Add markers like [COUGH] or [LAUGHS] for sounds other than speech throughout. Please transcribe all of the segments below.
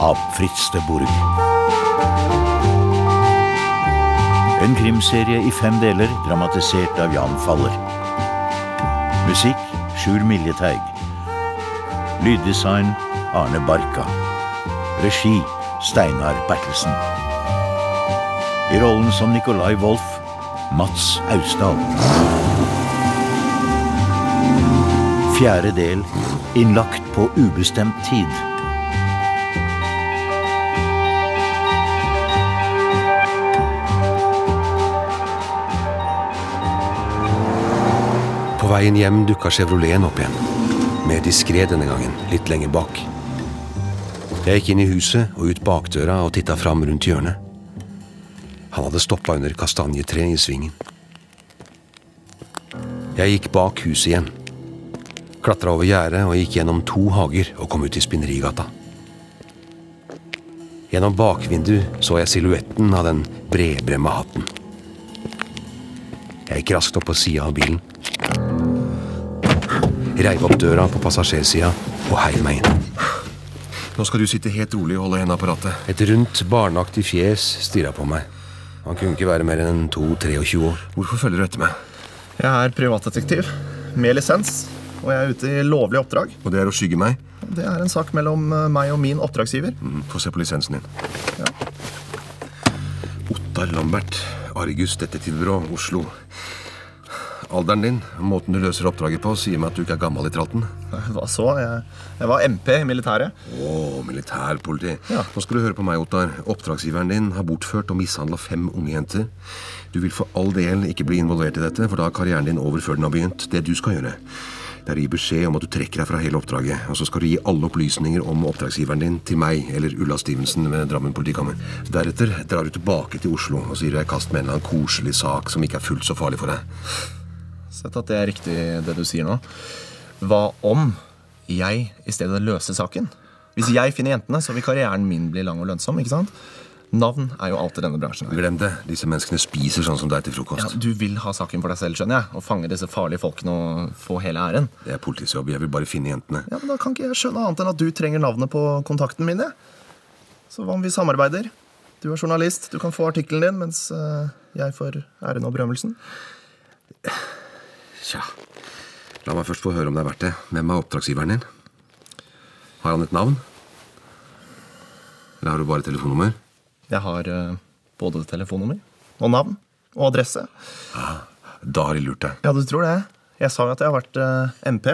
Av Fritz de Burg. En krimserie i fem deler, dramatisert av Jan Faller. Musikk Sjur Miljeteig. Lyddesign Arne Barka. Regi Steinar Bertelsen. I rollen som Nicolai Wolff Mats Austdal. Fjerde del Innlagt på ubestemt tid. På veien hjem dukka Chevroleten opp igjen. Mer diskré denne gangen, litt lenger bak. Jeg gikk inn i huset og ut bakdøra og titta fram rundt hjørnet. Han hadde stoppa under kastanjetreet i svingen. Jeg gikk bak huset igjen. Klatra over gjerdet og gikk gjennom to hager og kom ut i Spinnerigata. Gjennom bakvinduet så jeg silhuetten av den bredbremma hatten. Jeg gikk raskt opp på sida av bilen. Reiv opp døra på passasjersida og heiv meg inn. Nå skal du sitte helt rolig og holde henda på rattet. Et rundt, barneaktig fjes stirra på meg. Han kunne ikke være mer enn 2-23 år. Hvorfor følger du etter meg? Jeg er privatdetektiv med lisens, og jeg er ute i lovlig oppdrag. Og det er å skygge meg? Det er en sak mellom eh, meg og min oppdragsgiver. Mm, Få se på lisensen din. Ja. Ottar Lambert, Argus detektivbyrå, Oslo. Alderen din, måten du løser oppdraget på, sier meg at du ikke er gammel i tralten. Hva så? Jeg, jeg var MP i militæret. Å, militærpoliti. Ja. Nå skal du høre på meg, Ottar. Oppdragsgiveren din har bortført og mishandla fem unge jenter. Du vil for all del ikke bli involvert i dette, for da er karrieren din over før den har begynt. Det du skal gjøre, det er å gi beskjed om at du trekker deg fra hele oppdraget. Og så skal du gi alle opplysninger om oppdragsgiveren din til meg eller Ulla Stevenson ved Drammen politikammer. Deretter drar du tilbake til Oslo og sier du deg i kast med en eller annen koselig sak som ikke er fullt så farlig for deg. Sett at det er riktig, det du sier nå. Hva om jeg i stedet løser saken? Hvis jeg finner jentene, så vil karrieren min bli lang og lønnsom. ikke sant? Navn er jo alt i denne bransjen. Glem det. Disse menneskene spiser sånn som deg til Ja, frokost. du vil ha saken for deg selv, skjønner jeg. Og fange disse farlige folkene og få hele æren. Det er politiets jobb. Jeg vil bare finne jentene. Ja, men Da kan ikke jeg skjønne annet enn at du trenger navnet på kontakten min. jeg. Så hva om vi samarbeider? Du er journalist, du kan få artikkelen din, mens eh, jeg får æren og berømmelsen. Tja. La meg først få høre om det er verdt det. Hvem er oppdragsgiveren din? Har han et navn? Eller har du bare telefonnummer? Jeg har uh, både telefonnummer og navn og adresse. Da har de lurt deg. Ja, du tror det? Jeg sa jo at jeg har vært uh, MP,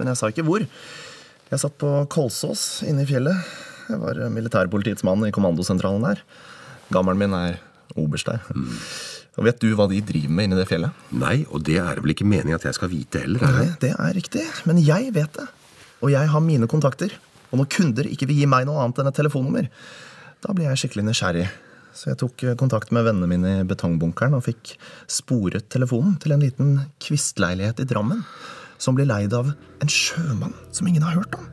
men jeg sa ikke hvor. Jeg satt på Kolsås inne i fjellet. Jeg var eh, militærpolitiets mann i kommandosentralen der. Gammelen min er oberst der. Og vet du hva de driver med inne i det fjellet? Nei, og det er vel ikke meningen at jeg skal vite heller? er det? Nei, det? det er riktig, men jeg vet det. Og jeg har mine kontakter. Og når kunder ikke vil gi meg noe annet enn et telefonnummer, da blir jeg skikkelig nysgjerrig. Så jeg tok eh, kontakt med vennene mine i betongbunkeren og fikk sporet telefonen til en liten kvistleilighet i Drammen, som blir leid av en sjømann som ingen har hørt om.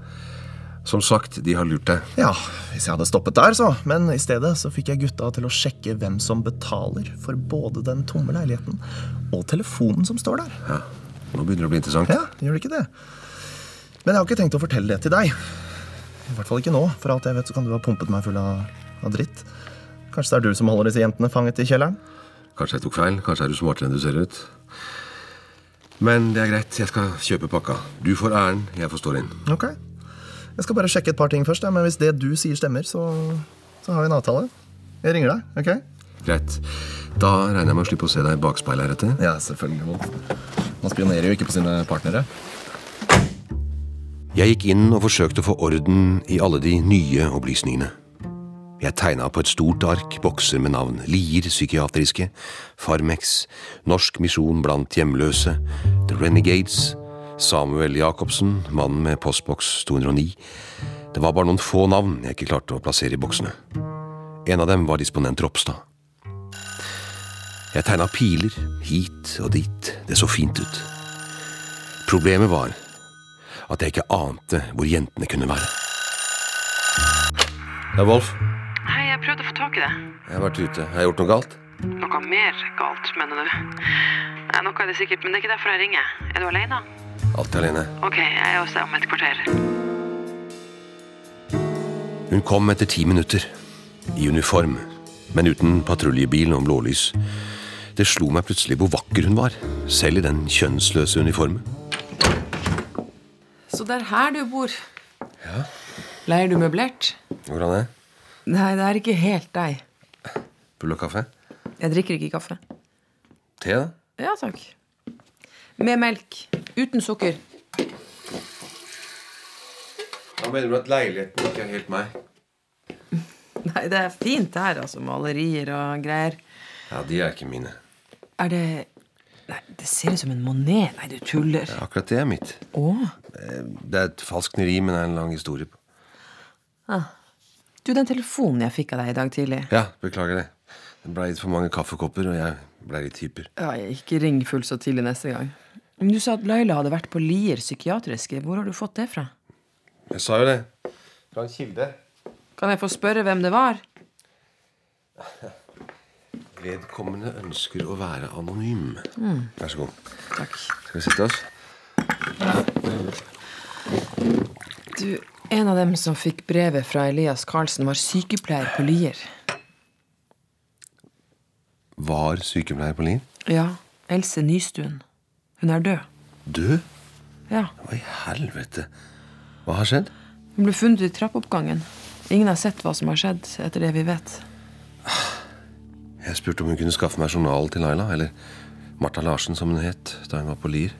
Som sagt, de har lurt deg. Ja, hvis jeg hadde stoppet der, så. Men i stedet så fikk jeg gutta til å sjekke hvem som betaler for både den tomme leiligheten og telefonen som står der. Ja, Nå begynner det å bli interessant. Ja, gjør det ikke det? Men jeg har ikke tenkt å fortelle det til deg. I hvert fall ikke nå. For alt jeg vet, så kan du ha pumpet meg full av, av dritt. Kanskje det er du som holder disse jentene fanget i kjelleren? Kanskje jeg tok feil. Kanskje er du smartere enn du ser ut. Men det er greit. Jeg skal kjøpe pakka. Du får æren, jeg får stå inn. Ok. Jeg skal bare sjekke et par ting først, ja, men hvis det du sier stemmer, så, så har vi en avtale. Jeg ringer deg, ok? Greit. Da regner jeg med å slippe å se deg i bakspeilet heretter. Ja, selvfølgelig. Man spionerer jo ikke på sine partnere. Jeg gikk inn og forsøkte å få orden i alle de nye opplysningene. Jeg tegna på et stort ark bokser med navn Lier psykiatriske, Farmex, Norsk misjon blant hjemløse, The Renegades, Samuel Jacobsen, mannen med postboks 209. Det var bare noen få navn jeg ikke klarte å plassere i boksene. En av dem var disponent Ropstad. Jeg tegna piler hit og dit, det så fint ut. Problemet var at jeg ikke ante hvor jentene kunne være. Det er Wolf. Hei, jeg prøvde å få tak i deg. Jeg har vært ute. Har jeg gjort noe galt? Noe mer galt, mener du? Nei, noe er det sikkert, men det er ikke derfor jeg ringer. Er du alene? Alltid alene. Ok, jeg er hos deg om et kvarter. Hun kom etter ti minutter. I uniform, men uten patruljebil og blålys. Det slo meg plutselig hvor vakker hun var, selv i den kjønnsløse uniformen. Så det er her du bor? Ja. Leier du møblert? Hvordan det? Nei, det er ikke helt deg. Bull og kaffe? Jeg drikker ikke kaffe. Te, da? Ja takk. Med melk. Uten sukker. Da mener du at leiligheten ikke er helt meg? [LAUGHS] Nei, det er fint her, altså. Malerier og greier. Ja, de er ikke mine. Er det Nei, det ser ut som en monet. Nei, du tuller. Ja, akkurat det er mitt. Å? Det er et falskneri, men det er en lang historie på. Du, den telefonen jeg fikk av deg i dag tidlig Ja, beklager det. Det ble litt for mange kaffekopper, og jeg ble litt hyper. Ja, Ikke ring fullt så tidlig neste gang. Du sa at Laila hadde vært på Lier psykiatriske. Hvor har du fått det fra? Jeg sa jo det. Fra en kilde. Kan jeg få spørre hvem det var? Vedkommende ønsker å være anonym. Vær så god. Takk. Skal vi sitte oss? Du, En av dem som fikk brevet fra Elias Karlsen, var sykepleier på Lier. Var sykepleier på Lier? Ja, Else Nystuen. Hun er død. Død? Ja, Hva i helvete? Hva har skjedd? Hun ble funnet i trappeoppgangen. Ingen har sett hva som har skjedd, etter det vi vet. Jeg spurte om hun kunne skaffe meg journalen til Laila, eller Martha Larsen, som hun het da hun var på Lier.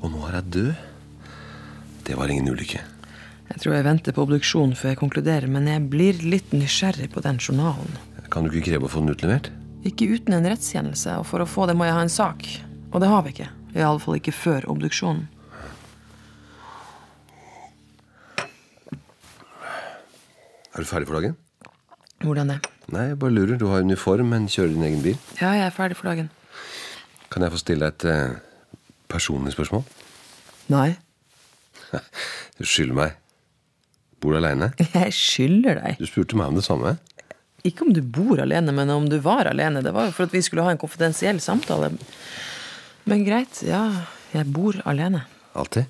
Og nå er hun død. Det var ingen ulykke. Jeg tror jeg venter på obduksjon før jeg konkluderer, men jeg blir litt nysgjerrig på den journalen. Kan du ikke kreve å få den utlevert? Ikke uten en rettskjennelse, og for å få det må jeg ha en sak. Og det har vi ikke. Iallfall ikke før obduksjonen. Er du ferdig for dagen? Hvordan det? Nei, jeg bare lurer. Du har uniform, men kjører din egen bil. Ja, jeg er ferdig for dagen. Kan jeg få stille deg et eh, personlig spørsmål? Nei. [LAUGHS] Du skylder meg. Bor du aleine? [LAUGHS] Jeg skylder deg. Du spurte meg om det samme. Ikke om du bor alene, men om du var alene. Det var jo for at vi skulle ha en konfidensiell samtale. Men greit, ja. Jeg bor alene. Alltid.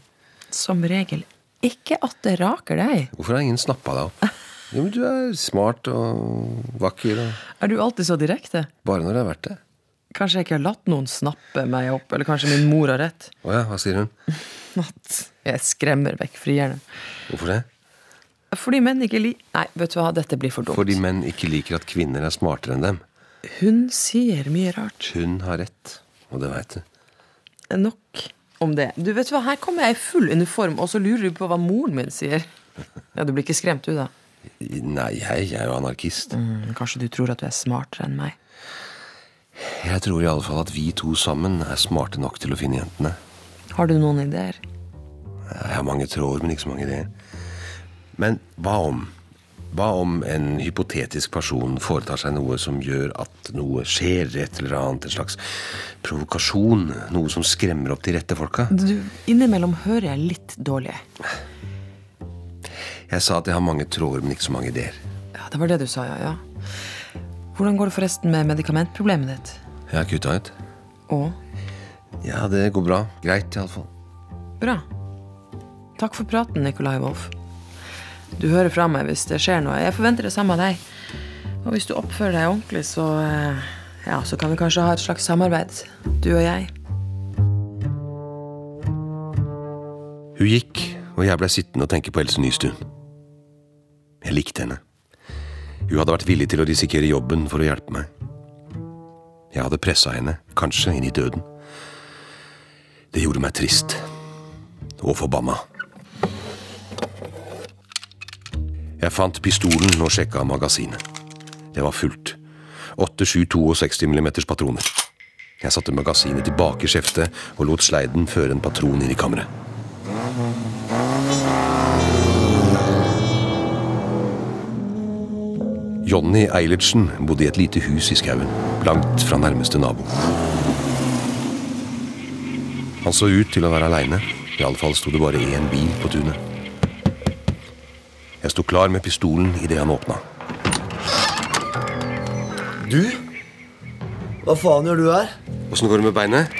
Som regel. Ikke at det raker deg. Hvorfor har ingen snappa deg opp? Jo, men Du er smart og vakker. Og Er du alltid så direkte? bare når det er verdt det. Kanskje jeg ikke har latt noen snappe meg opp, eller kanskje min mor har rett? Å ja, hva sier hun? [LAUGHS] At jeg skremmer vekk frierne. Hvorfor det? Fordi menn ikke li... Nei, vet du hva, dette blir for dumt. Fordi menn ikke liker at kvinner er smartere enn dem. Hun sier mye rart. Hun har rett, og det veit du. Nok om det. Du vet hva, Her kommer jeg i full uniform, og så lurer du på hva moren min sier. Ja, Du blir ikke skremt, du, da? Nei, jeg, jeg er jo anarkist. Mm, kanskje du tror at du er smartere enn meg? Jeg tror i alle fall at vi to sammen er smarte nok til å finne jentene. Har du noen ideer? Jeg har mange tråder, men ikke så mange ideer. Men hva om Hva om en hypotetisk person foretar seg noe som gjør at noe skjer, et eller annet, en slags provokasjon? Noe som skremmer opp de rette folka? Du, Innimellom hører jeg litt dårlig. Jeg sa at jeg har mange tråder, men ikke så mange ideer. Ja, Det var det du sa, ja. ja. Hvordan går det forresten med medikamentproblemet ditt? Jeg har kutta ut. Og? Ja, det går bra. Greit, iallfall. bra. Takk for praten, Nikolai Wolf. Du hører fra meg hvis det skjer noe. Jeg forventer det samme av deg. Og hvis du oppfører deg ordentlig, så eh, Ja, så kan vi kanskje ha et slags samarbeid. Du og jeg. Hun gikk, og jeg blei sittende og tenke på Else Nystuen. Jeg likte henne. Hun hadde vært villig til å risikere jobben for å hjelpe meg. Jeg hadde pressa henne, kanskje inn i døden. Det gjorde meg trist. Og forbanna. Jeg fant pistolen og sjekka magasinet. Det var fullt. 8-7-62 mm patroner. Jeg satte magasinet tilbake i skjeftet og lot sleiden føre en patron inn i kammeret. Jonny Eilertsen bodde i et lite hus i skauen, langt fra nærmeste nabo. Han så ut til å være aleine. Iallfall sto det bare én bil på tunet. Jeg sto klar med pistolen idet han åpna. Du? Hva faen gjør du her? Åssen går det med beinet?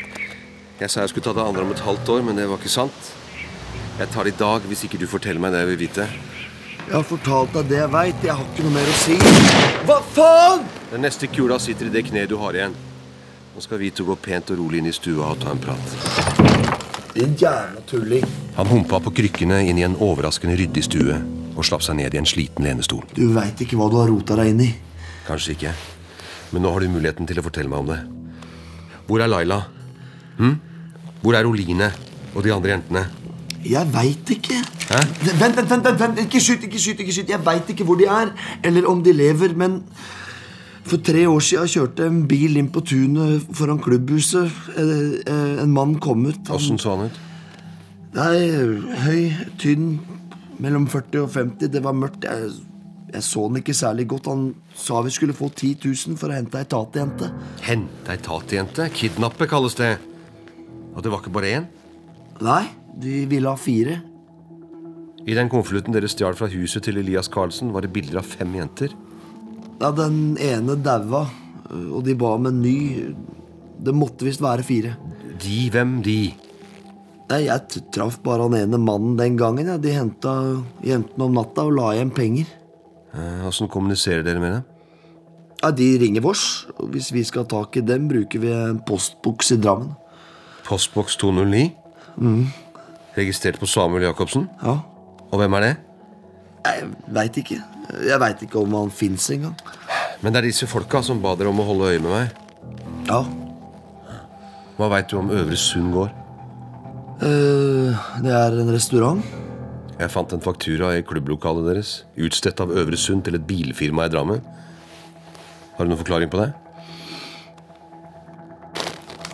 Jeg sa jeg skulle ta det andre om et halvt år, men det var ikke sant. Jeg tar det i dag hvis ikke du forteller meg det jeg vil vite. Jeg har fortalt deg det jeg veit. Jeg har ikke noe mer å si. Hva faen?! Den neste kula sitter i det kneet du har igjen. Nå skal vi to gå pent og rolig inn i stua og ta en prat. Din jævla tulling. Han humpa på krykkene inn i en overraskende ryddig stue og slapp seg ned i en sliten lenestol. Du veit ikke hva du har rota deg inn i. Kanskje ikke, men nå har du muligheten til å fortelle meg om det. Hvor er Laila? Hm? Hvor er Oline og de andre jentene? Jeg veit ikke. Hæ? Vent, vent, vent, vent. Ikke skyt, ikke skyt. ikke skyt Jeg veit ikke hvor de er, eller om de lever, men for tre år siden kjørte en bil inn på tunet foran klubbhuset. Eh, eh, En mann kom ut. Åssen så han ut? Nei, høy, tynn, mellom 40 og 50. Det var mørkt. Jeg, jeg så han ikke særlig godt. Han sa vi skulle få 10 000 for å hente ei tatejente. Hente ei tatejente? Kidnappe kalles det. Og det var ikke bare én? Nei, de ville ha fire. I den konvolutten dere stjal fra huset til Elias Carlsen, var det bilder av fem jenter. Ja, Den ene daua, og de ba om en ny. Det måtte visst være fire. De, hvem de? Nei, Jeg traff bare han ene mannen den gangen. Ja. De henta jentene om natta og la igjen penger. Eh, kommuniserer dere med dem? Ja, De ringer vårs. og Hvis vi skal ha tak i dem, bruker vi en postboks i Drammen. Postboks 209? Registrert på Samuel Jacobsen? Ja, Og hvem er det? Jeg veit ikke. Jeg veit ikke om han fins engang. Men det er disse folka som ba dere om å holde øye med meg. Ja. Hva veit du om Øvre Sund gård? Eh, det er en restaurant. Jeg fant en faktura i klubblokalet deres, utstedt av Øvre Sund til et bilfirma i Drammen. Har du noen forklaring på det?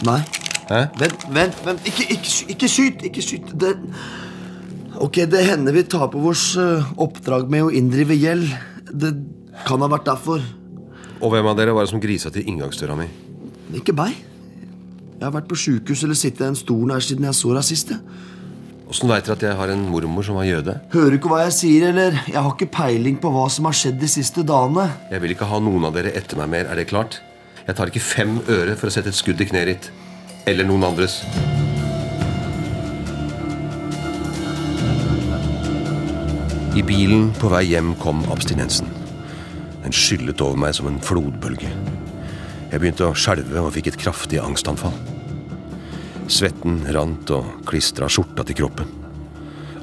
Nei. Hæ? Vent, vent, vent. Ikke, ikke, ikke skyt! Ikke skyt. Det, ok, det hender vi tar på vårt eh, oppdrag med å inndrive gjeld. Det kan ha vært derfor. Og hvem av dere var det som grisa til inngangsdøra mi? Ikke meg. Jeg har vært på sjukehus eller sittet i en stol her siden jeg så deg sist. Åssen veit dere at jeg har en mormor som var jøde? Hører du ikke hva jeg sier, eller? Jeg har ikke peiling på hva som har skjedd de siste dagene. Jeg vil ikke ha noen av dere etter meg mer, er det klart? Jeg tar ikke fem øre for å sette et skudd i kneet ditt. Eller noen andres. I bilen på vei hjem kom abstinensen. Den skyllet over meg som en flodbølge. Jeg begynte å skjelve og fikk et kraftig angstanfall. Svetten rant og klistra skjorta til kroppen.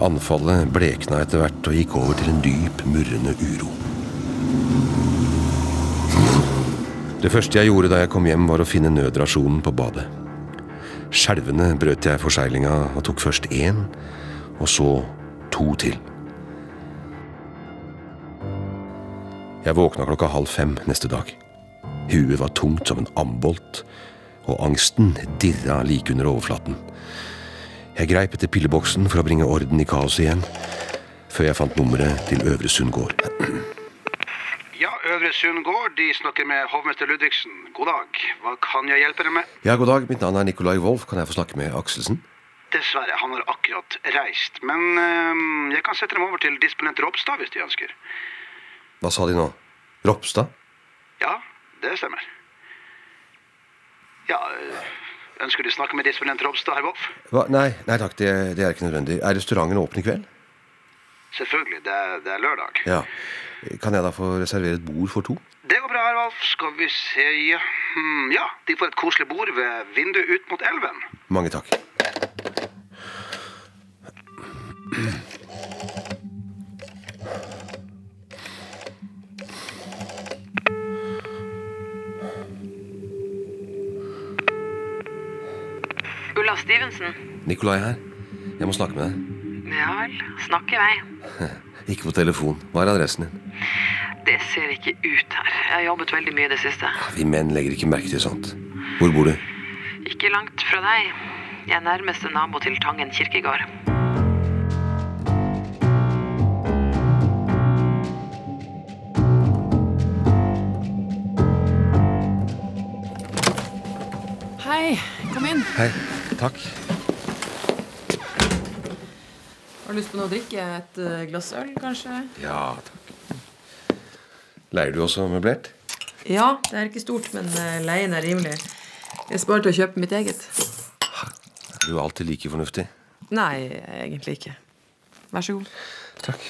Anfallet blekna etter hvert og gikk over til en dyp, murrende uro. Det første jeg gjorde da jeg kom hjem, var å finne nødrasjonen på badet. Skjelvende brøt jeg forseglinga og tok først én, og så to til. Jeg våkna klokka halv fem neste dag. Huet var tungt som en ambolt, og angsten dirra like under overflaten. Jeg greip etter pilleboksen for å bringe orden i kaoset igjen, før jeg fant nummeret til Øvre Sund gård. Ja, Øvre Sund gård, de snakker med hovmester Ludvigsen. God dag. Hva kan jeg hjelpe dere med? Ja, god dag. Mitt navn er Nicolai Wolff. Kan jeg få snakke med Akselsen? Dessverre, han har akkurat reist. Men øh, jeg kan sette dem over til disponent Ropstad hvis de ønsker. Hva sa de nå? Ropstad? Ja, det stemmer. Ja, øh, ønsker du å snakke med disponent Robstad, herr Woff? Nei, nei takk, det, det er ikke nødvendig. Er restauranten åpen i kveld? Selvfølgelig, det er, det er lørdag. Ja. Kan jeg da få reservere et bord for to? Det går bra, herr Wolf. Skal vi se. Hmm, ja, de får et koselig bord ved vinduet ut mot elven. Mange takk. Ulla Stevenson. Nikolai her. Jeg må snakke med deg. Ja vel, snakk i vei. [LAUGHS] Ikke på telefon. Hva er adressen din? Det ser ikke ut her. Jeg har jobbet veldig mye i det siste. Vi menn legger ikke merke til sånt. Hvor bor du? Ikke langt fra deg. Jeg er nærmeste nabo til Tangen kirkegård. Hei, kom inn. Hei. Takk. Har du lyst på noe å drikke? Et eh, glass øl, kanskje? Ja, takk. Leier du også møblert? Ja, det er ikke stort, men eh, leien er rimelig. Jeg sparer til å kjøpe mitt eget. Er du alltid like fornuftig? Nei, egentlig ikke. Vær så god. Takk.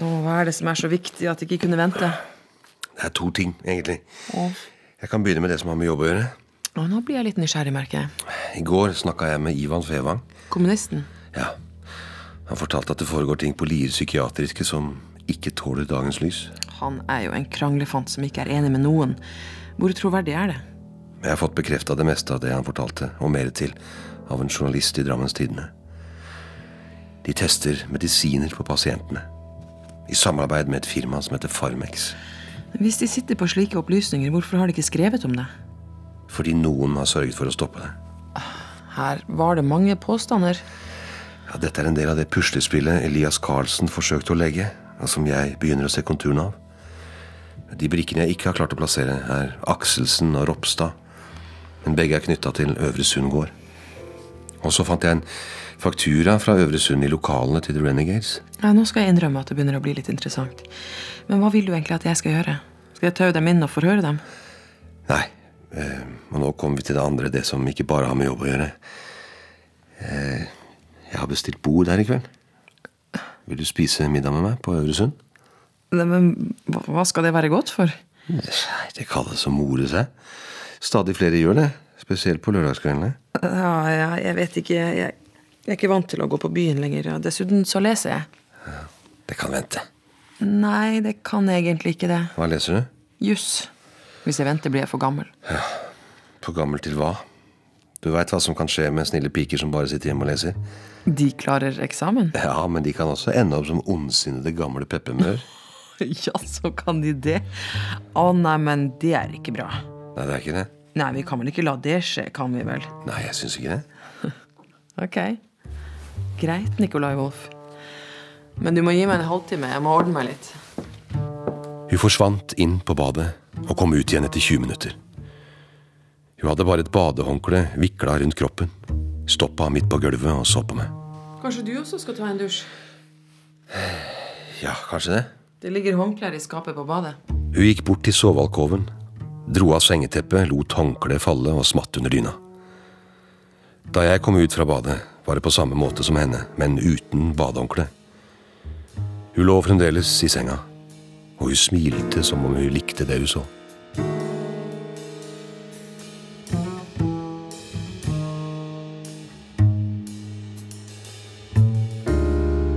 Nå, hva er det som er så viktig at jeg ikke kunne vente? Det er to ting, egentlig. Jeg kan begynne med det som har med jobb å gjøre. Og nå blir jeg litt nysgjerrig, merker jeg. I går snakka jeg med Ivan Fevang. Kommunisten. Ja. Han fortalte at det foregår ting på Lier psykiatriske som ikke tåler dagens lys. Han er jo en kranglefant som ikke er enig med noen. Hvor troverdig er det? Jeg har fått bekrefta det meste av det han fortalte, og mer til, av en journalist i Drammens Tidende. De tester medisiner på pasientene. I samarbeid med et firma som heter Farmex. Hvis de sitter på slike opplysninger, hvorfor har de ikke skrevet om det? Fordi noen har sørget for å stoppe det. Her var det mange påstander. Ja, dette er en del av det puslespillet Elias Carlsen forsøkte å legge, og som jeg begynner å se konturene av. De brikkene jeg ikke har klart å plassere, er Akselsen og Ropstad. Men begge er knytta til Øvre Sund gård. Og så fant jeg en faktura fra Øvre Sund i lokalene til The Renegades. Ja, nå skal jeg innrømme at det begynner å bli litt interessant. Men hva vil du egentlig at jeg skal gjøre? Skal jeg taue dem inn og forhøre dem? Nei. Eh, og nå kommer vi til det andre, det som ikke bare har med jobb å gjøre. Eh, jeg har bestilt bord der i kveld. Vil du spise middag med meg på Øvre Sund? Nei, Men hva- skal det være godt for? Det kalles å more seg. Stadig flere gjør det. Spesielt på lørdagskveldene. Ja, ja, jeg vet ikke. Jeg, jeg er ikke vant til å gå på byen lenger. og Dessuten så leser jeg. Det kan vente. Nei, det kan egentlig ikke det. Hva leser du? Juss. Hvis jeg venter, blir jeg for gammel. For gammel til hva? Du veit hva som kan skje med snille piker som bare sitter hjemme og leser? De klarer eksamen? Ja, men de kan også ende opp som ondsinnede gamle peppermør. [LAUGHS] Ja, så kan de det. Å nei, men det er ikke bra. Nei, det er ikke det. Nei, vi kan vel ikke la det skje, kan vi vel? Nei, jeg syns ikke det. [LAUGHS] Ok. Greit, Nicolai Wolf. Men du må gi meg en halvtime. Jeg må ordne meg litt. Hun forsvant inn på badet og kom ut igjen etter 20 minutter. Hun hadde bare et badehåndkle vikla rundt kroppen, stoppa midt på gulvet og så på meg. Kanskje du også skal ta en dusj? Ja, kanskje det. Det ligger håndklær i skapet på badet. Hun gikk bort til sovealkoven, dro av sengeteppet, lot håndkleet falle og smatt under dyna. Da jeg kom ut fra badet, var det på samme måte som henne, men uten badehåndkle. Hun lå fremdeles i senga, og hun smilte som om hun likte det hun så.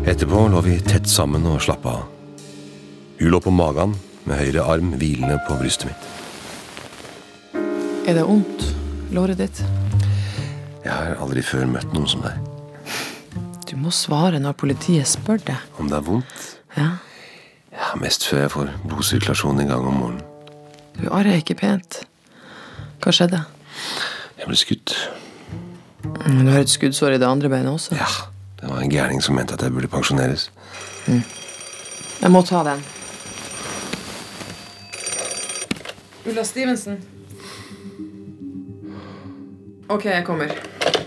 Etterpå lå vi tett sammen og slappa av. Hun lå på magen med høyre arm hvilende på brystet mitt. Er det vondt? Låret ditt? Jeg har aldri før møtt noen som deg. Du må svare når politiet spør deg. Om det er vondt? Ja. Mest før jeg får blodsirkulasjon i gang om morgenen. Du arrer ikke pent. Hva skjedde? Jeg ble skutt. Men Du har et skuddsår i det andre beinet også. Ja, Det var en gærning som mente at jeg burde pensjoneres. Jeg må ta den. Ulla Stevenson. Ok, jeg kommer.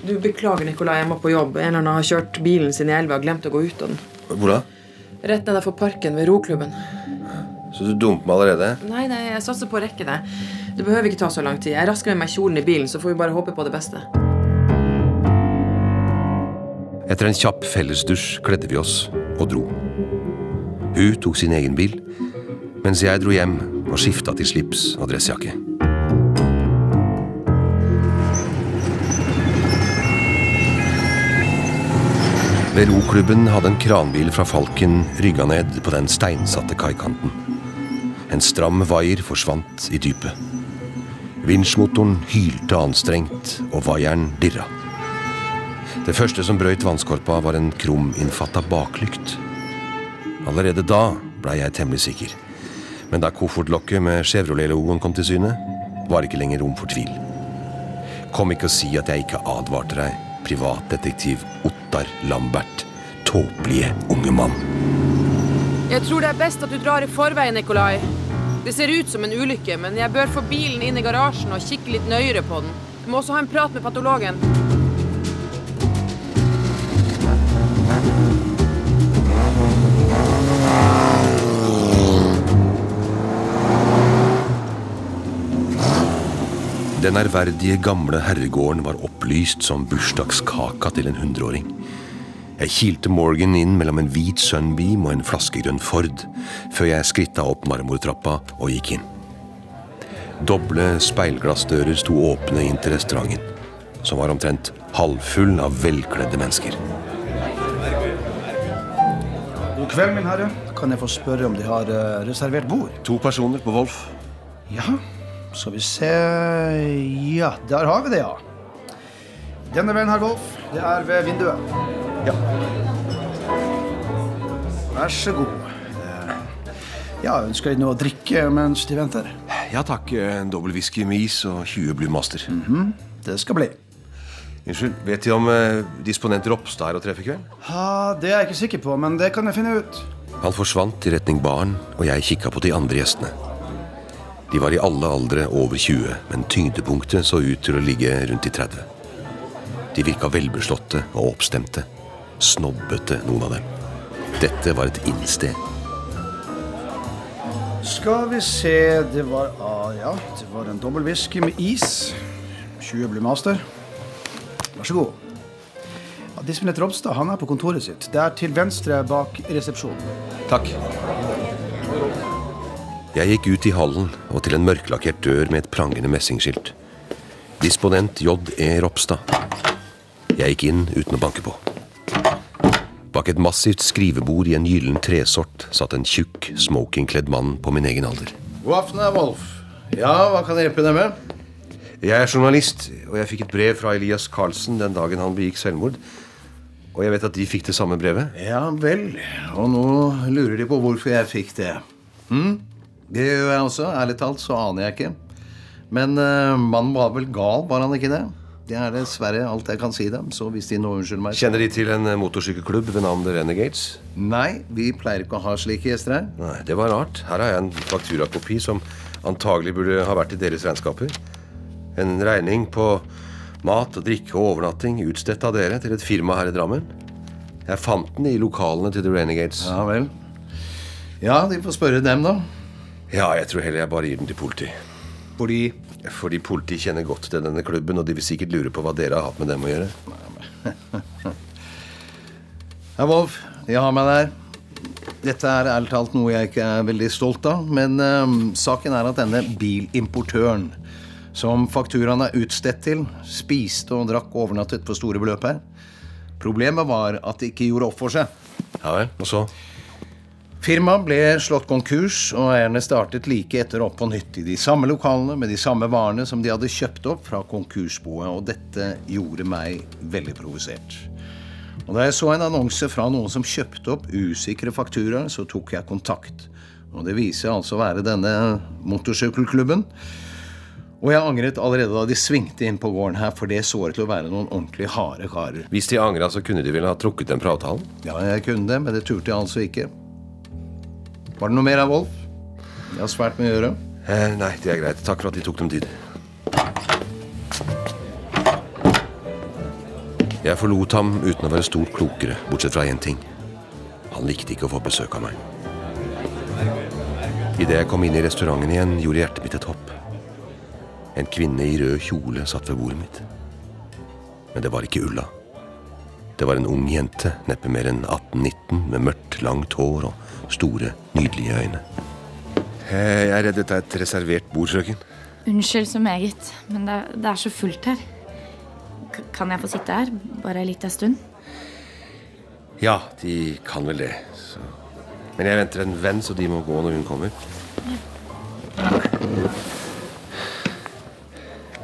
Du, Beklager, Nikolai. Jeg må på jobb. En eller annen har kjørt bilen sin i elva og glemt å gå ut av den. Hvor da? Rett nedenfor parken ved roklubben. Så du dumper meg allerede? Nei, nei, jeg satser på å rekke det. Det behøver ikke ta så lang tid. Jeg rasker med meg kjolen i bilen, så får vi bare håpe på det beste. Etter en kjapp fellesdusj kledde vi oss og dro. Hun tok sin egen bil, mens jeg dro hjem og skifta til slips og dressjakke. Ved roklubben hadde en kranbil fra Falken rygga ned på den steinsatte kaikanten. En stram vaier forsvant i dypet. Vinsjmotoren hylte anstrengt, og vaieren dirra. Det første som brøyt vannskorpa, var en kruminnfatta baklykt. Allerede da blei jeg temmelig sikker. Men da koffertlokket med Chevrolet-logoen kom til syne, var ikke lenger rom for tvil. Kom ikke og si at jeg ikke advarte deg, privatdetektiv Ottar Lambert. Tåpelige unge mann. Jeg tror det er best at du drar i forveien, Nikolai. Det ser ut som en ulykke, men jeg bør få bilen inn i garasjen og kikke litt nøyere på den. Du må også ha en prat med patologen. Den ærverdige gamle herregården var opplyst som bursdagskaka til en hundreåring. Jeg kilte Morgan inn mellom en hvit Sunbeam og en flaskegrønn Ford, før jeg skritta opp marmortrappa og gikk inn. Doble speilglassdører sto åpne inn til restauranten, som var omtrent halvfull av velkledde mennesker. God kveld, min herre. Kan jeg få spørre om de har eh, reservert bord? To personer på Wolf. Ja, skal vi se Ja, der har vi det, ja. Denne veien, herr Wolf. Det er ved vinduet. Ja. Vær så god. Ja, ønsker dere noe å drikke mens de venter? Ja takk. En dobbel whisky med is og 20 Blue Master. Det skal bli. Unnskyld, vet De om eh, disponent Ropstad er å treffe i kveld? Ja, Det er jeg ikke sikker på, men det kan jeg finne ut. Han forsvant i retning baren, og jeg kikka på de andre gjestene. De var i alle aldre over 20, men tyngdepunktet så ut til å ligge rundt de 30. De virka velbeslåtte og oppstemte. Snobbete, noen av dem. Dette var et innsted. Skal vi se Det var ah, ja, det var en dobbel whisky med is. 20 ble Master. Vær så god. Ja, Disponent Ropstad han er på kontoret sitt. Det er til venstre bak resepsjonen. Takk. Jeg gikk ut i hallen og til en mørklakkert dør med et prangende messingskilt. Disponent J.E. Ropstad. Jeg gikk inn uten å banke på. Bak et massivt skrivebord i en gyllen tresort satt en tjukk, smokingkledd mann på min egen alder. God aften, herr Wolf. Ja, hva kan jeg hjelpe deg med? Jeg er journalist, og jeg fikk et brev fra Elias Carlsen den dagen han begikk selvmord. Og jeg vet at de fikk det samme brevet. Ja vel. Og nå lurer de på hvorfor jeg fikk det. Hm? Det gjør jeg også. Ærlig talt så aner jeg ikke. Men uh, mannen var vel gal, var han ikke det? Det er dessverre alt jeg kan si dem, så hvis de nå unnskylder meg Kjenner de til en eh, motorsykkelklubb ved navn The Renegades? Nei, vi pleier ikke å ha slike gjester her. Nei, Det var rart. Her har jeg en fakturakopi som antagelig burde ha vært i deres regnskaper. En regning på mat og drikke og overnatting utstedt av dere til et firma her i Drammen. Jeg fant den i lokalene til The Renegades. Ja vel. Ja, de får spørre dem, da. Ja, jeg tror heller jeg bare gir den til politi. Fordi Fordi politi kjenner godt til denne klubben, og de vil sikkert lure på hva dere har hatt med dem å gjøre. [LAUGHS] Herr Wolf, jeg har meg der. Dette er ærlig talt noe jeg ikke er veldig stolt av, men eh, saken er at denne bilimportøren som fakturaen er utstedt til, spiste og drakk og overnattet for store beløp her. Problemet var at de ikke gjorde opp for seg. Ja vel, og så? Firmaet ble slått konkurs, og eierne startet like etter opp på nytt i de samme lokalene med de samme varene som de hadde kjøpt opp fra konkursboet, og dette gjorde meg veldig provosert. Og Da jeg så en annonse fra noen som kjøpte opp usikre fakturaer, så tok jeg kontakt. Og Det viser altså å være denne motorsykkelklubben. Og jeg angret allerede da de svingte inn på gården her, for det så ut til å være noen ordentlig harde karer. Hvis de angra, så kunne de vel ha trukket dem fra avtalen? Ja, jeg kunne det, men det turte jeg altså ikke. Var det noe mer av Wolf? Jeg har svært mye å gjøre. Eh, nei, det er greit. Takk for at de tok dem tid. Jeg forlot ham uten å være stort klokere, bortsett fra én ting. Han likte ikke å få besøk av meg. Idet jeg kom inn i restauranten igjen, gjorde hjertet mitt et hopp. En kvinne i rød kjole satt ved bordet mitt. Men det var ikke Ulla. Det var en ung jente, neppe mer enn 18-19, med mørkt, langt hår og store, nydelige øyne. Eh, Jeg er redd dette er et reservert bord, frøken. Unnskyld så meget, men det er, det er så fullt her. K kan jeg få sitte her bare en liten stund? Ja, de kan vel det. Så. Men jeg venter en venn, så de må gå når hun kommer.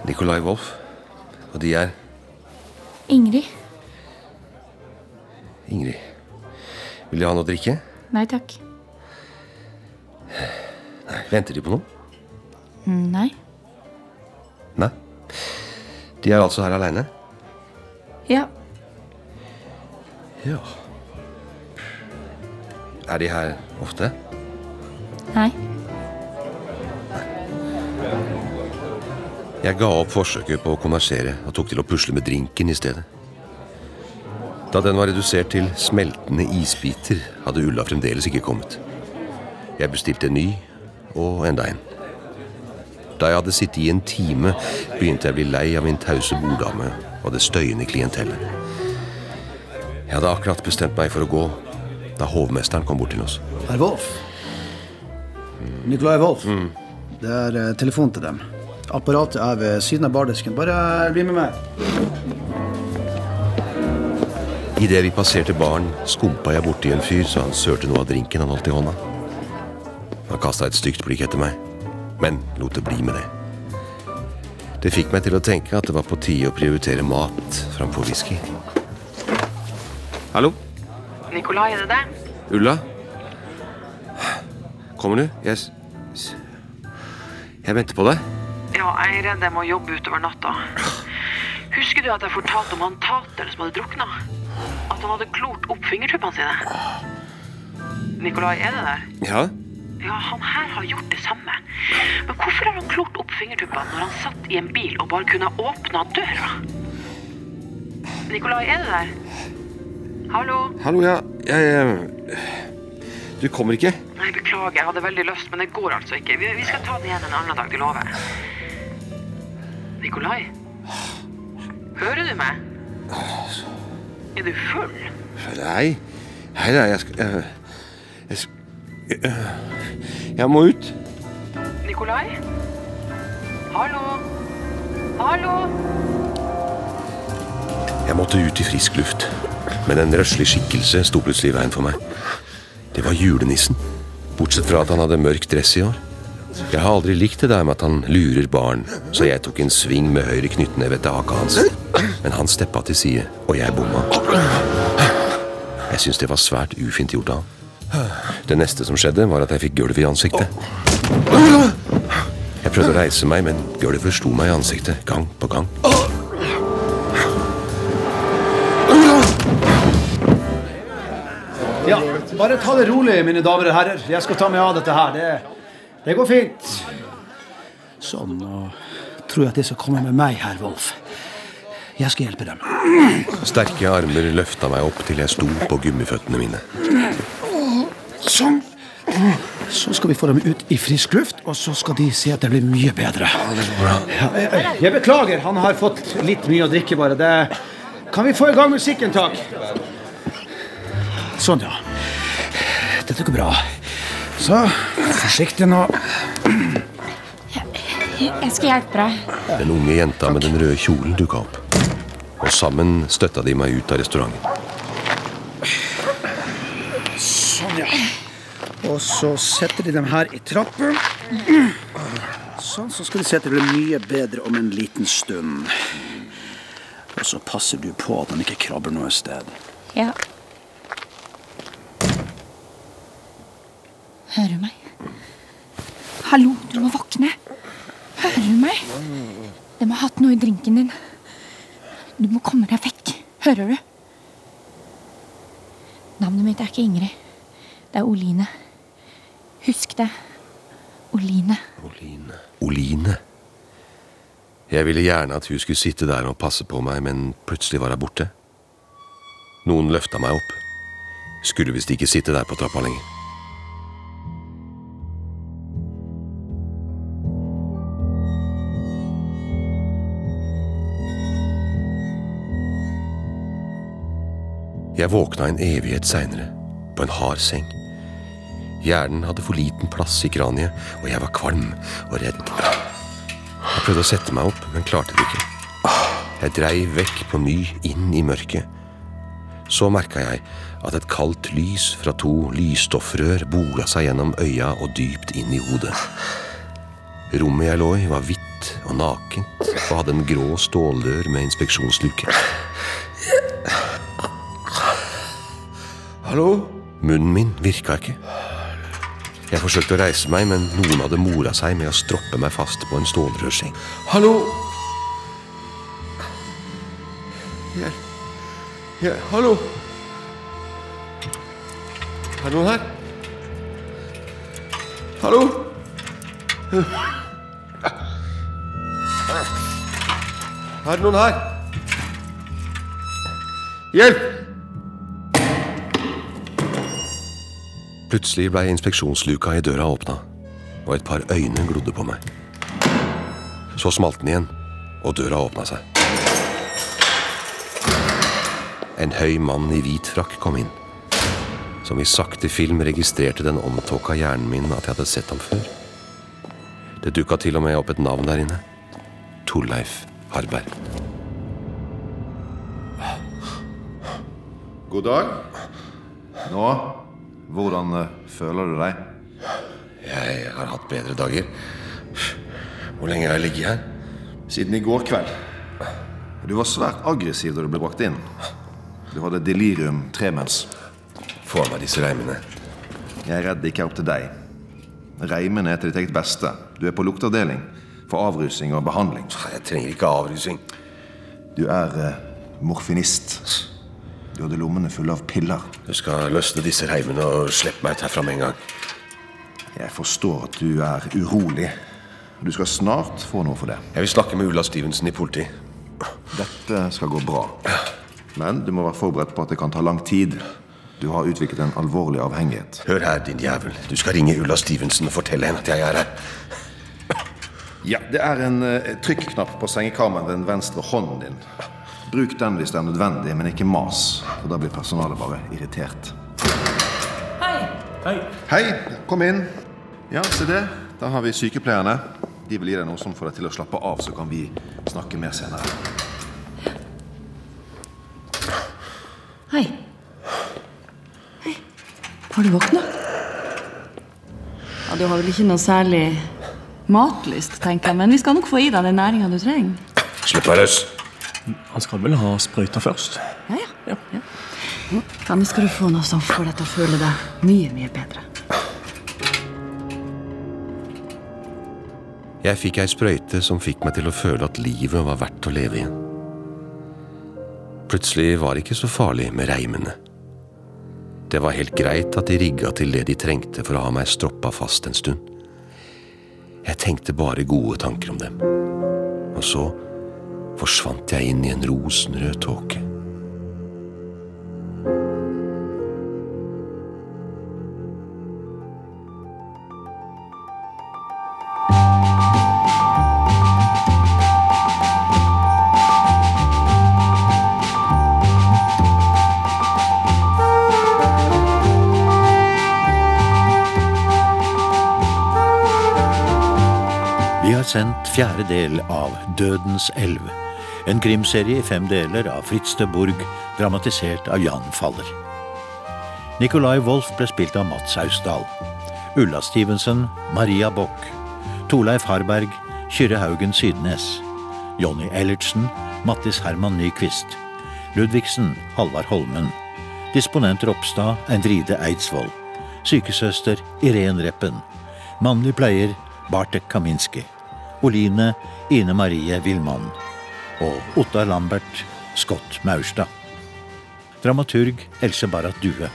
Nikolai Wolf. Og de er Ingrid? Ingrid. Vil de ha noe å drikke? Nei takk. Nei. Venter de på noe? Mm, Nei. Nei. De er altså her aleine? Ja. Ja. Er de her ofte? Nei. Jeg ga opp forsøket på å konversere og tok til å pusle med drinken i stedet. Da den var redusert til smeltende isbiter, hadde Ulla fremdeles ikke kommet. Jeg bestilte en ny, og enda en. Da jeg hadde sittet i en time, begynte jeg å bli lei av min tause borddame og det støyende klientellet. Jeg hadde akkurat bestemt meg for å gå da hovmesteren kom bort til oss. Herr Wolf. Nikolai Wolf. Det er eh, telefon til dem. Apparatet er ved siden av bardisken. Bare bli med meg. Idet vi passerte baren, skumpa jeg borti en fyr så han sørte noe av drinken han holdt i hånda. Han kasta et stygt blikk etter meg, men lot det bli med det. Det fikk meg til å tenke at det var på tide å prioritere mat framfor whisky. Hallo? Nikolai, er det deg? Ulla? Kommer du? Jeg Jeg venter på deg. Ja, jeg er redd jeg må jobbe utover natta. Husker du at jeg fortalte om han Tater som hadde drukna? At han hadde klort opp fingertuppene sine? Nikolai, er det der? Ja? Ja, han her har gjort det samme. Men hvorfor har han klort opp fingertuppene når han satt i en bil og bare kunne ha åpna døra? Nikolai, er det der? Hallo? Hallo, ja. Jeg eh, Du kommer ikke? Nei, beklager, jeg hadde veldig lyst, men det går altså ikke. Vi, vi skal ta det igjen en annen dag, du lover. Nikolai? Hører du meg? Er du full? Nei. Nei, da, jeg skal jeg, jeg, jeg, jeg må ut. Nikolai? Hallo? Hallo? Jeg måtte ut i frisk luft. Men en røslig skikkelse sto plutselig i veien for meg. Det var julenissen. Bortsett fra at han hadde mørk dress i år. Jeg har aldri likt det der med at han lurer barn, så jeg tok en sving med høyre knyttneve etter haka hans. Men han steppa til side, og jeg bomma. Jeg syns det var svært ufint gjort av. Det neste som skjedde, var at jeg fikk gulvet i ansiktet. Jeg prøvde å reise meg, men gulvet slo meg i ansiktet gang på gang. Ja, bare ta det rolig, mine damer og herrer. Jeg skal ta meg av dette her. Det, det går fint. Sånn, nå tror jeg at det skal komme med meg, her, Wolf. Jeg skal hjelpe dem. Sterke armer løfta meg opp til jeg sto på gummiføttene mine. Sånn. Så skal vi få dem ut i frisk luft, og så skal de se at det blir mye bedre. Ja, jeg, jeg beklager, han har fått litt mye å drikke, bare. Det. Kan vi få i gang musikken, takk? Sånn, ja. Dette går bra. Så, forsiktig nå. Jeg skal hjelpe deg. Den unge jenta med den røde kjolen dukka opp. Og sammen støtta de meg ut av restauranten. Sånn, ja. Og så setter de dem her i trappen. Sånn, så skal de se at det blir mye bedre om en liten stund. Og så passer du på at han ikke krabber noe sted. Ja. Hører du meg? Hallo, du må våkne. Hører du meg? De har hatt noe i drinken din. Du må komme deg vekk. Hører du? Navnet mitt er ikke Ingrid. Det er Oline. Husk det. Oline. Oline. Oline. Jeg ville gjerne at hun skulle sitte der og passe på meg, men plutselig var hun borte. Noen løfta meg opp. Skulle visst ikke sitte der på trappa lenger. Jeg våkna en evighet seinere, på en hard seng. Hjernen hadde for liten plass i kraniet, og jeg var kvalm og redd. Jeg prøvde å sette meg opp, men klarte det ikke. Jeg dreiv vekk på ny inn i mørket. Så merka jeg at et kaldt lys fra to lysstoffrør bora seg gjennom øya og dypt inn i hodet. Rommet jeg lå i, var hvitt og nakent og hadde en grå ståldør med inspeksjonsluke. Hallo? Munnen min virka ikke. Jeg forsøkte å reise meg, men noen hadde mora seg med å stroppe meg fast på en stålrørseng. Hallo? Hjelp. Ja, hallo? Er det noen her? Hallo? Er det noen her? Hjelp! Plutselig blei inspeksjonsluka i døra åpna, og et par øyne glodde på meg. Så smalt den igjen, og døra åpna seg. En høy mann i hvit frakk kom inn. Som i sakte film registrerte den omtåka hjernen min at jeg hadde sett ham før. Det dukka til og med opp et navn der inne. Torleif Harberg. God dag. Nå, hvordan eh, føler du deg? Jeg har hatt bedre dager. Hvor lenge har jeg ligget her? Siden i går kveld. Du var svært aggressiv da du ble brakt inn. Du hadde delirium tremens. Få av meg disse reimene. Jeg er redd det ikke er opp til deg. Reimene er til ditt eget beste. Du er på lukteavdeling for avrusing og behandling. Jeg trenger ikke avrusing. Du er eh, morfinist. Du hadde lommene fulle av piller. Du skal løsne disse reimene og slippe meg ut herfra med en gang. Jeg forstår at du er urolig. Du skal snart få noe for det. Jeg vil snakke med Ulla Stevenson i politi. Dette skal gå bra. Men du må være forberedt på at det kan ta lang tid. Du har utviklet en alvorlig avhengighet. Hør her, din jævel. Du skal ringe Ulla Stevenson og fortelle henne at jeg er her. Ja, Det er en uh, trykknapp på sengekammen ved den venstre hånden din. Bruk den hvis det er nødvendig, men ikke mas. For da blir personalet bare irritert. Hei. Hei. Hei, kom inn. Ja, se det. Da har vi sykepleierne. De vil gi deg noe som får deg til å slappe av, så kan vi snakke mer senere. Hei. Hei. Har du våkna? Ja, du har vel ikke noe særlig matlyst, tenker jeg, men vi skal nok få i deg den næringa du trenger. Slipp meg løs. Han skal vel ha sprøyta først? Ja, ja. ja. ja nå skal du få noe som får deg til å føle deg mye, mye bedre. Jeg fikk ei sprøyte som fikk meg til å føle at livet var verdt å leve igjen. Plutselig var det ikke så farlig med reimene. Det var helt greit at de rigga til det de trengte for å ha meg stroppa fast en stund. Jeg tenkte bare gode tanker om dem. Og så forsvant jeg inn i en rosenrød tåke. Fjerde del av Dødens elv. En krimserie i fem deler av Fritz de Burg, dramatisert av Jan Faller. Nicolai Wolff ble spilt av Mats Austdal. Ulla Stevenson, Maria Bock. Torleif Harberg, Kyrre Haugen Sydnes. Jonny Ellertsen, Mattis Herman Nyquist. Ludvigsen, Halvard Holmen. Disponent Ropstad, Endride Eidsvoll. Sykesøster, Irén Reppen. Mannlig pleier, Bartek Kaminski. Oline, Ine Marie Villmann. Og Ottar Lambert, Scott Maurstad. Dramaturg Else Barrat Due.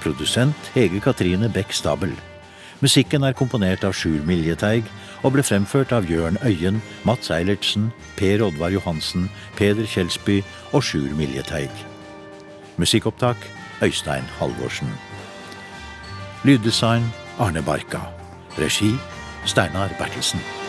Produsent Hege Katrine Bech Stabel. Musikken er komponert av Sjur Miljeteig og ble fremført av Jørn Øyen, Mats Eilertsen, Per Oddvar Johansen, Peder Kjelsby og Sjur Miljeteig. Musikkopptak Øystein Halvorsen. Lyddesign Arne Barka. Regi Steinar Bertelsen.